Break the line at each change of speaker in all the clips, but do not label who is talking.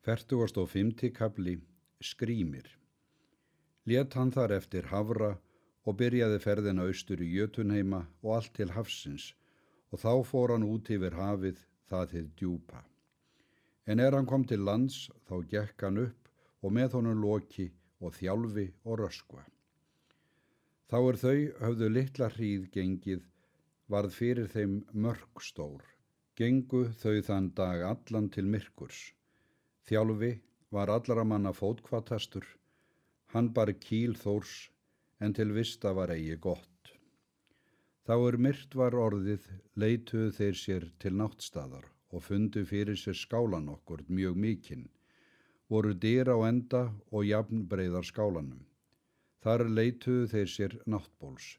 Fertugast og fymti kapli Skrýmir. Let hann þar eftir Havra og byrjaði ferðina austur í Jötunheima og allt til Hafsins og þá fór hann út yfir hafið það þið djúpa. En er hann kom til lands þá gekk hann upp og með honum loki og þjálfi og röskva. Þá er þau höfðu litla hríð gengið varð fyrir þeim mörg stór. Gengu þau þann dag allan til myrkurs. Þjálfi var allara manna fótkvatastur, hann bar kíl þórs en til vista var eigi gott. Þá er myrt var orðið, leituðu þeir sér til náttstadar og fundu fyrir sér skálan okkur mjög mikinn, voru dýra á enda og jafn breyðar skálanum. Þar leituðu þeir sér náttbóls,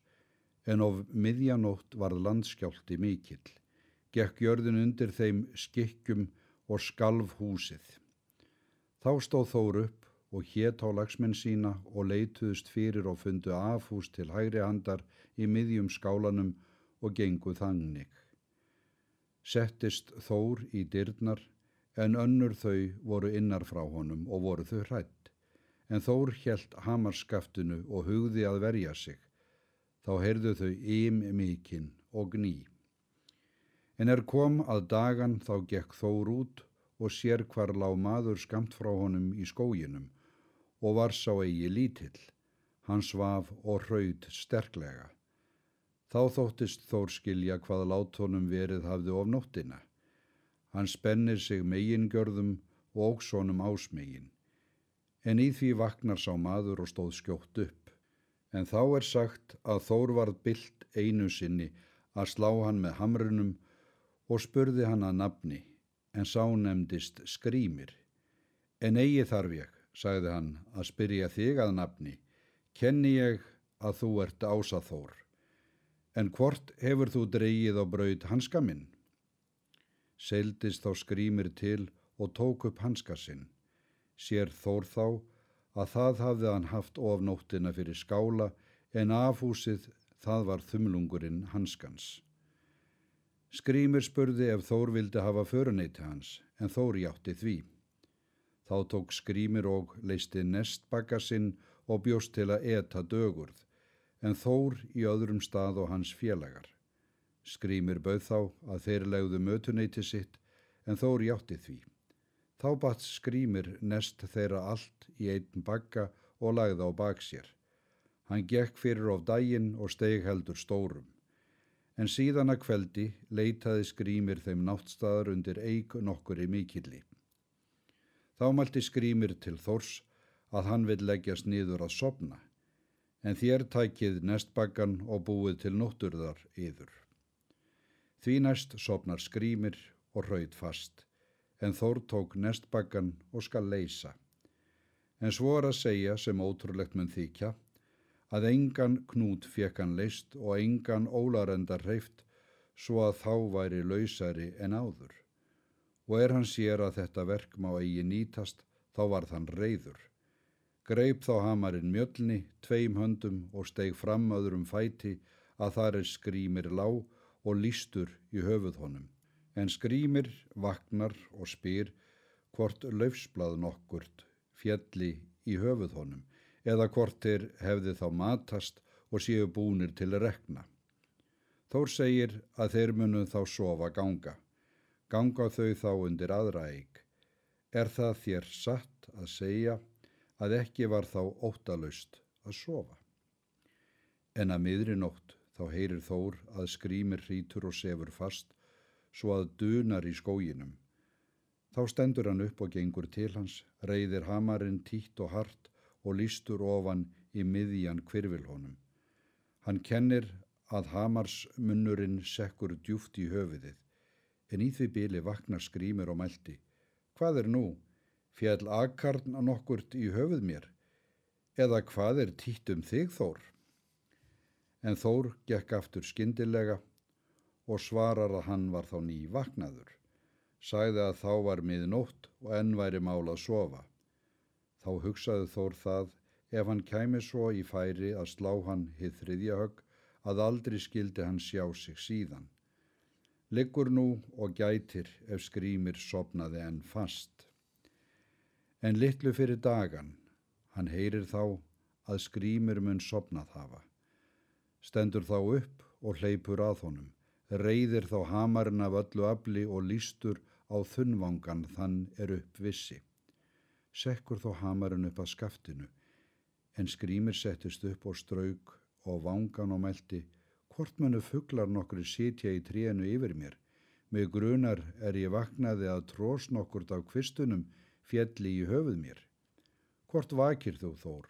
en of miðjanótt varð landskjálti mikill, gekk jörðin undir þeim skikkjum og skalf húsið. Þá stóð Þór upp og hét á lagsmenn sína og leituðust fyrir og fundu afhús til hægri handar í miðjum skálanum og genguð þannig. Settist Þór í dyrnar en önnur þau voru innar frá honum og voru þau hrætt. En Þór helt hamarskaftinu og hugði að verja sig. Þá heyrðu þau ym mikinn og gný. En er kom að dagan þá gekk Þór út og sér hvar lág maður skamt frá honum í skóginum og var sá eigi lítill, hann svaf og hraut sterklega. Þá þóttist Þór skilja hvað lát honum verið hafði of nóttina. Hann spennir sig megingjörðum og óksónum ásmegin. En í því vaknar sá maður og stóð skjótt upp. En þá er sagt að Þór varð byllt einu sinni að slá hann með hamrunum og spurði hann að nafni en sá nefndist skrýmir. En eigi þarf ég, sagði hann, að spyrja þig að nafni, kenni ég að þú ert ásaþór. En hvort hefur þú dreyið á braud hanska minn? Seildist þá skrýmir til og tók upp hanska sinn. Sér þór þá að það hafði hann haft ofnóttina fyrir skála en afhúsið það var þumlungurinn hanskans. Skrýmur spurði ef Þór vildi hafa föruneyti hans, en Þór hjátti því. Þá tók Skrýmur og leisti nestbakka sinn og bjóst til að eta dögurð, en Þór í öðrum stað og hans félagar. Skrýmur bauð þá að þeir legðu mötuneyti sitt, en Þór hjátti því. Þá batt Skrýmur nest þeirra allt í einn bakka og lagði á baksér. Hann gekk fyrir of dægin og steg heldur stórum en síðan að kveldi leitaði skrýmir þeim náttstaðar undir eig nokkur í mikilli. Þá mælti skrýmir til Þors að hann vil leggjast nýður að sopna, en þér tækið nestbaggan og búið til nótturðar yður. Því næst sopnar skrýmir og hraut fast, en Þór tók nestbaggan og skal leysa. En svo er að segja sem ótrúlegt mun þykja, að engan knút fekk hann leist og engan ólarendar hreift svo að þá væri lausari en áður. Og er hann sér að þetta verk má eigi nýtast, þá var þann reyður. Greip þá hamarinn mjölni, tveim höndum og steg fram öðrum fæti að þar er skrýmir lág og lístur í höfuð honum. En skrýmir vaknar og spyr hvort löfsblað nokkurt fjalli í höfuð honum eða hvort þeir hefði þá matast og séu búnir til að rekna. Þór segir að þeir munum þá sofa ganga. Ganga þau þá undir aðra eig. Er það þér satt að segja að ekki var þá óttalust að sofa? En að miðri nótt þá heyrir Þór að skrýmir hrítur og sefur fast svo að dunar í skóginum. Þá stendur hann upp og gengur til hans, reyðir hamarinn títt og hart og lístur ofan í miðjan kvirvilhónum. Hann kennir að Hamars munnurinn sekkur djúft í höfuðið, en í því bíli vaknar skrýmir og mælti. Hvað er nú? Fjall akkarn að nokkurt í höfuð mér? Eða hvað er títt um þig Þór? En Þór gekk aftur skindilega og svarar að hann var þá ný vaknaður. Sæði að þá var miðnótt og enn væri mál að sofa. Þá hugsaði Þór það ef hann kæmi svo í færi að slá hann hið þriðja högg að aldrei skildi hann sjá sig síðan. Liggur nú og gætir ef skrýmir sopnaði enn fast. En litlu fyrir dagan, hann heyrir þá að skrýmir mun sopnað hafa. Stendur þá upp og hleypur að honum, reyðir þá hamarinn af öllu afli og lístur á þunnvangan þann er upp vissi. Sekkur þó hamarinn upp að skaftinu, en skrýmir settist upp og strauk og vangan og meldi, hvort munu fugglar nokkru sitja í trénu yfir mér. Með grunar er ég vaknaði að trós nokkurt af kvistunum fjalli í höfuð mér. Hvort vakir þú þór?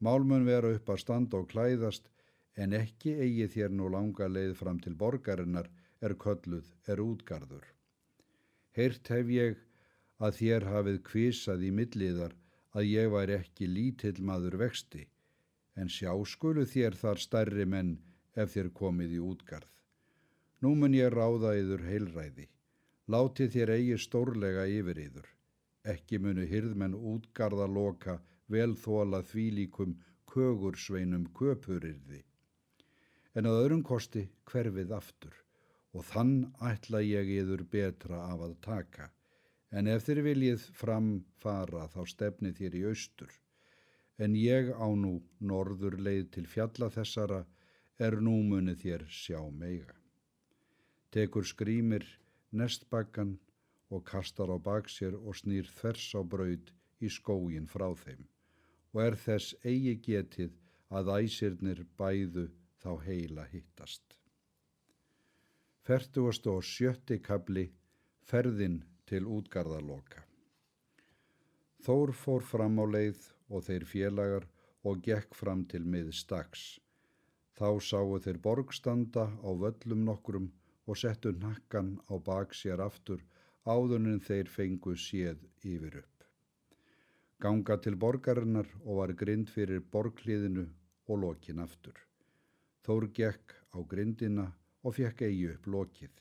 Málmun vera upp að standa og klæðast, en ekki eigi þér nú langa leið fram til borgarinnar er kölluð, er útgarður. Heyrt hef ég að þér hafið kvísað í milliðar að ég var ekki lítill maður vexti, en sjá skulu þér þar stærri menn ef þér komið í útgarð. Nú mun ég ráða yður heilræði, láti þér eigi stórlega yfir yður, ekki munu hyrðmenn útgarða loka velþóla þvílíkum kögursveinum köpurirði. En að öðrum kosti hverfið aftur og þann ætla ég yður betra af að taka, en ef þér viljið framfara þá stefni þér í austur, en ég á nú norður leið til fjalla þessara er nú munið þér sjá meiga. Tekur skrýmir nestbakkan og kastar á baksér og snýr þvers á braud í skógin frá þeim og er þess eigi getið að æsirnir bæðu þá heila hittast. Fertugast og sjötti kabli ferðin til útgarðaloka. Þór fór fram á leið og þeir félagar og gekk fram til miðstags. Þá sáu þeir borgstanda á völlum nokkrum og settu nakkan á bak sér aftur áðunin þeir fengu séð yfir upp. Ganga til borgarinnar og var grind fyrir borgliðinu og lokin aftur. Þór gekk á grindina og fekk eigi upp lokið.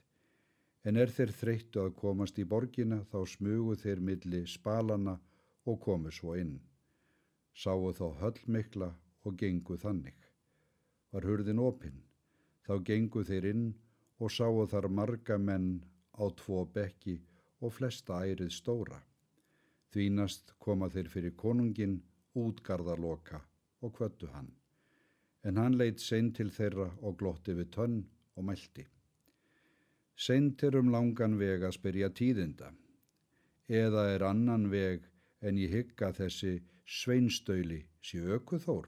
En er þeir þreyttu að komast í borgina þá smugu þeir milli spalana og komu svo inn sáu þá höllmikla og gengu þannig. Var hurðin opinn, þá gengu þeir inn og sáu þar marga menn á tvo bekki og flesta ærið stóra. Þvínast koma þeir fyrir konungin útgarðaloka og kvöttu hann. En hann leitt seint til þeirra og glotti við tönn og mælti. Seint er um langan veg að spyrja tíðinda. Eða er annan veg en ég hygga þessi sveinstöili sé ökuþór,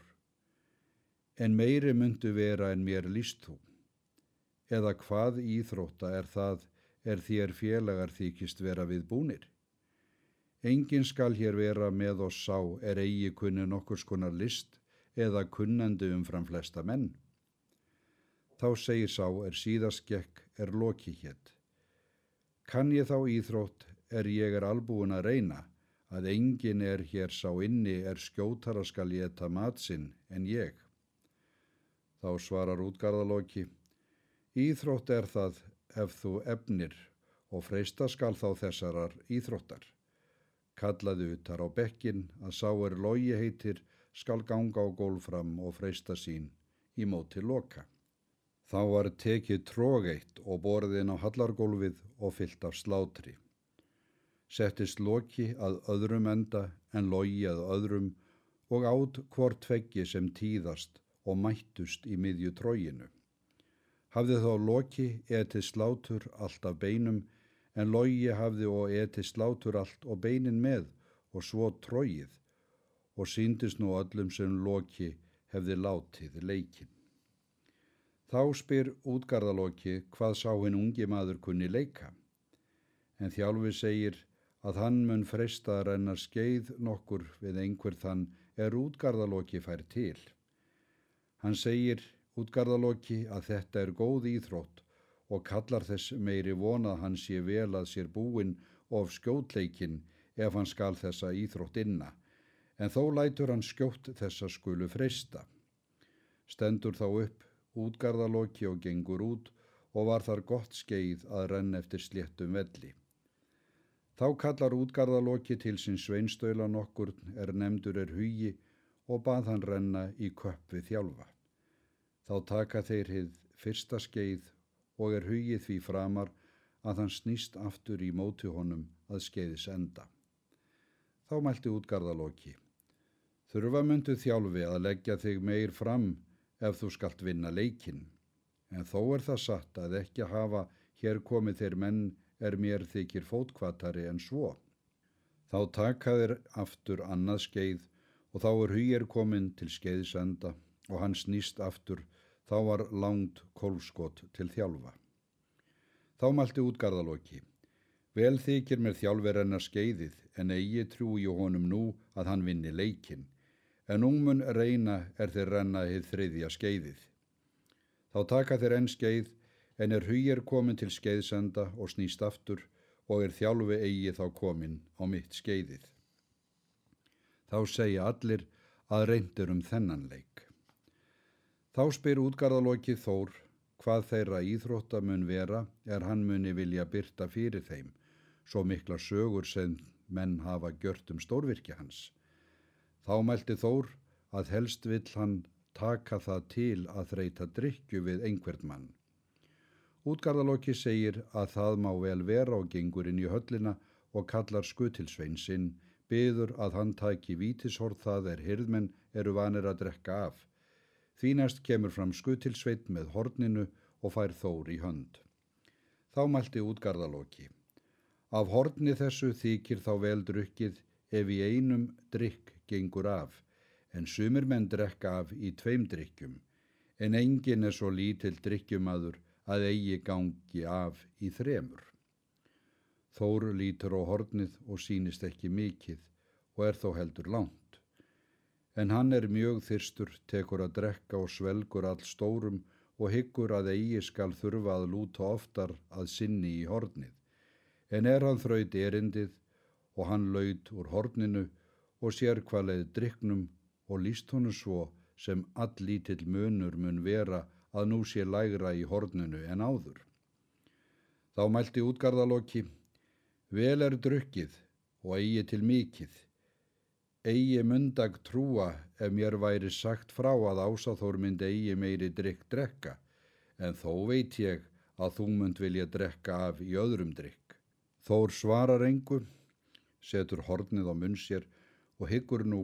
en meiri myndu vera en mér líst þú. Eða hvað íþrótta er það er þér félagar þykist vera við búnir? Engin skal hér vera með oss sá er eigi kunni nokkur skonar list eða kunnandi umfram flesta menn. Þá segir sá er síðaskekk er loki hétt. Kann ég þá íþrótt er ég er albúin að reyna að engin er hér sá inni er skjótara skal ég etta matsinn en ég. Þá svarar útgarðalóki, Íþrótt er það ef þú efnir og freysta skal þá þessarar íþróttar. Kallaði utar á bekkin að sá er logi heitir skal ganga á gólfram og freysta sín í móti loka. Þá var tekið trógeitt og borðin á hallargólfið og fyllt af slátri settist loki að öðrum enda en logi að öðrum og átt hvort tveggi sem tíðast og mættust í miðju tróginu. Hafði þá loki etið slátur allt af beinum en logi hafði og etið slátur allt og beinin með og svo trógið og síndist nú öllum sem loki hefði látið leikin. Þá spyr útgarðaloki hvað sá hinn ungi maður kunni leika. En þjálfi segir að hann mun freysta að renna skeið nokkur við einhver þann er útgarðaloki fær til. Hann segir útgarðaloki að þetta er góð íþrótt og kallar þess meiri vonað hann sé vel að sér búin of skjótleikin ef hann skal þessa íþrótt inna, en þó lætur hann skjótt þessa skulu freysta. Stendur þá upp útgarðaloki og gengur út og var þar gott skeið að renna eftir sléttum velli. Þá kallar útgarðaloki til sin sveinstöila nokkur er nefndur er hugi og bað hann renna í köpp við þjálfa. Þá taka þeir hið fyrsta skeið og er hugið því framar að hann snýst aftur í móti honum að skeiðis enda. Þá mælti útgarðalóki. Þurfa myndu þjálfi að leggja þig meir fram ef þú skalt vinna leikin. En þó er það satt að ekki hafa hér komið þeir menn er mér þykir fótkvatari en svo. Þá taka þeir aftur annað skeið og þá er hugir komin til skeiðsenda og hann snýst aftur, þá var langt kólskot til þjálfa. Þá mælti útgarðalóki. Vel þykir mér þjálfverðarna skeiðið en eigi trúi honum nú að hann vinni leikin, en ungmun reyna er þeir renna heið þriðja skeiðið. Þá taka þeir enn skeið en er hugir komin til skeiðsenda og snýst aftur og er þjálfi eigi þá komin á mitt skeiðið. Þá segja allir að reyndir um þennan leik. Þá spyr útgarðalokið Þór hvað þeirra íþróttamun vera er hann muni vilja byrta fyrir þeim, svo mikla sögur sem menn hafa gjört um stórvirkja hans. Þá mælti Þór að helst vill hann taka það til að þreita drikju við einhvert mann. Útgarðalokki segir að það má vel vera og gengur inn í höllina og kallar skutilsvein sinn, byður að hann taki vítishorð það er hirðmenn eru vanir að drekka af. Því næst kemur fram skutilsveit með horninu og fær þór í hönd. Þá mælti útgarðalóki. Af horni þessu þykir þá vel drukkið ef í einum drikk gengur af, en sumir menn drekka af í tveim drikkjum, en engin er svo lítill drikkjumadur að eigi gangi af í þremur. Þóru lítur á hornið og sínist ekki mikið og er þó heldur langt en hann er mjög þyrstur, tekur að drekka og svelgur all stórum og hyggur að eigi skal þurfa að lúta oftar að sinni í hornið. En er hann þraut erindið og hann laud úr horninu og sér hvað leið driknum og líst honu svo sem all lítill munur mun vera að nú sé lægra í horninu en áður. Þá mælti útgarðalokki, vel er drukkið og eigi til mikið, eigi mundag trúa ef mér væri sagt frá að ásáþór mynd eigi meiri drikk drekka, en þó veit ég að þú mynd vilja drekka af í öðrum drikk. Þór svarar engu, setur hornið á munn sér og hyggur nú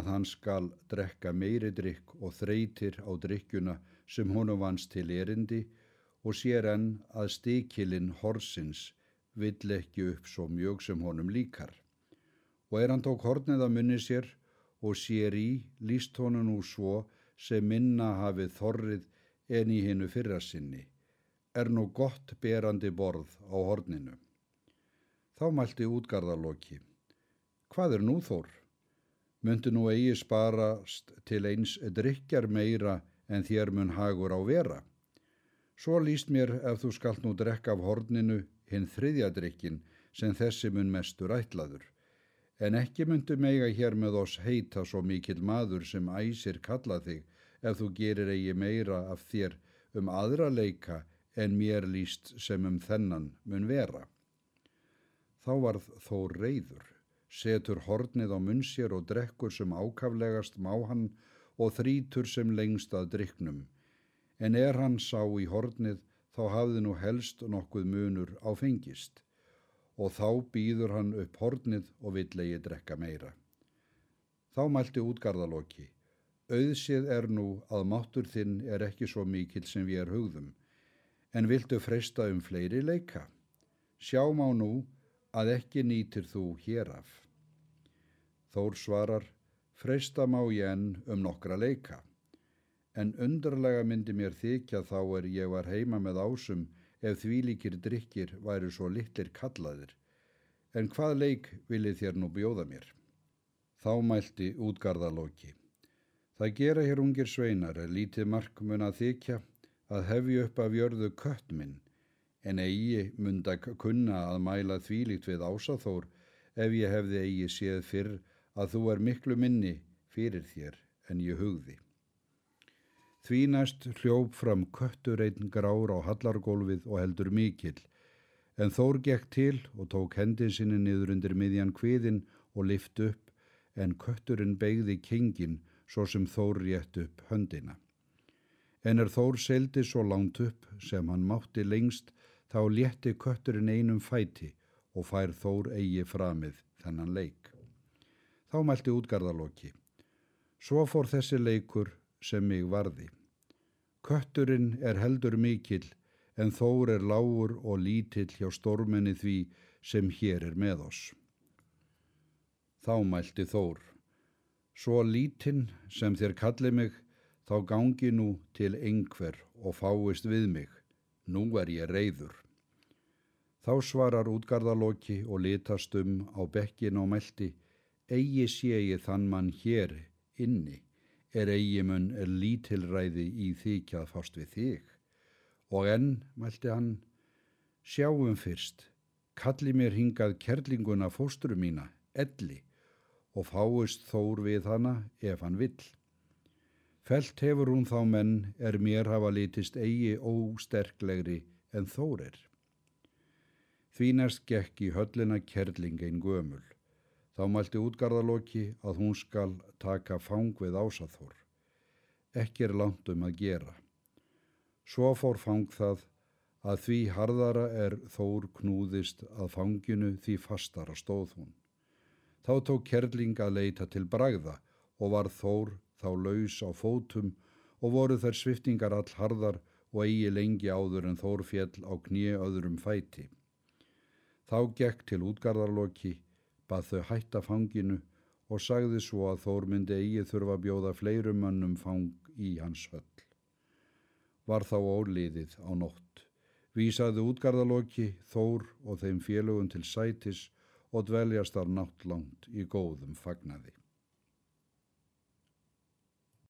að hann skal drekka meiri drikk og þreytir á drikkjuna sem honum vans til erindi og sér enn að stíkilinn horsins vill ekki upp svo mjög sem honum líkar og er hann tók hornið að munni sér og sér í líst honu nú svo sem minna hafið þorrið en í hinnu fyrra sinni, er nú gott berandi borð á horninu. Þá mælti útgarðarloki. Hvað er nú þór? Myndi nú eigi sparast til eins drikjar meira en þér mun hagur á vera? Svo líst mér ef þú skalt nú drekka af horninu hinn þriðja drikkin sem þessi mun mestur ætlaður en ekki myndu meiga hér með oss heita svo mikill maður sem æsir kalla þig ef þú gerir eigi meira af þér um aðra leika en mér líst sem um þennan mun vera. Þá varð þó reyður, setur hornið á munn sér og drekkur sem ákaflegast má hann og þrítur sem lengst að driknum, en er hann sá í hornið þá hafði nú helst nokkuð munur á fengist og þá býður hann upp hornið og vill eigi drekka meira. Þá mælti útgarðaloki, auðsið er nú að máttur þinn er ekki svo mikil sem við er hugðum, en viltu freysta um fleiri leika? Sjá má nú að ekki nýtir þú hér af. Þór svarar, freysta má ég enn um nokkra leika, en undarlega myndi mér þykja þá er ég var heima með ásum ef því líkir drikkir væru svo litlir kallaðir. En hvað leik viljið þér nú bjóða mér? Þá mælti útgarðalóki. Það gera hér ungir sveinar er lítið mark mun að þykja að hefju upp af jörðu kött minn, en eigi munda kunna að mæla þvílíkt við ásaþór ef ég hefði eigi séð fyrr að þú er miklu minni fyrir þér en ég hugði. Því næst hljóf fram köttur einn grár á hallargólfið og heldur mikill, en Þór gekk til og tók hendin sinni niður undir miðjan kviðin og lift upp, en kötturinn beigði kingin svo sem Þór rétt upp höndina. En er Þór seldi svo langt upp sem hann mátti lengst, þá létti kötturinn einum fæti og fær Þór eigi framið þennan leik. Þá mælti útgarðaloki. Svo fór þessi leikur sem mig varði. Kötturinn er heldur mikill en þór er lágur og lítill hjá storminni því sem hér er með oss. Þá mælti þór. Svo lítinn sem þér kalli mig, þá gangi nú til einhver og fáist við mig. Nú er ég reyður. Þá svarar útgarðaloki og litast um á bekkin og meldi, eigi sé ég þann mann hér inni, er eigi mun er lítilræði í þykjað fást við þig. Og enn, mælti hann, sjáum fyrst, kalli mér hingað kerlinguna fósturu mína, elli, og fáist þór við hana ef hann vill. Felt hefur hún þá menn er mér hafa litist eigi ósterklegri en þórir. Því næst gekk í höllina kerling einn gömul. Þá mælti útgarðaloki að hún skal taka fang við ásaþór. Ekki er langt um að gera. Svo fór fang það að því harðara er þór knúðist að fanginu því fastara stóð hún. Þá tók kerling að leita til bragða og var þór þá laus á fótum og voru þær sviftingar all harðar og eigi lengi áður en þór fjell á knið öðrum fæti. Þá gekk til útgarðarloki, bað þau hætta fanginu og sagði svo að þór myndi eigi þurfa bjóða fleirum mönnum fang í hans höll var þá óliðið á nótt. Vísaði útgarðaloki, þór og þeim félögun til sætis og dveljast þar nátt langt í góðum fagnaði.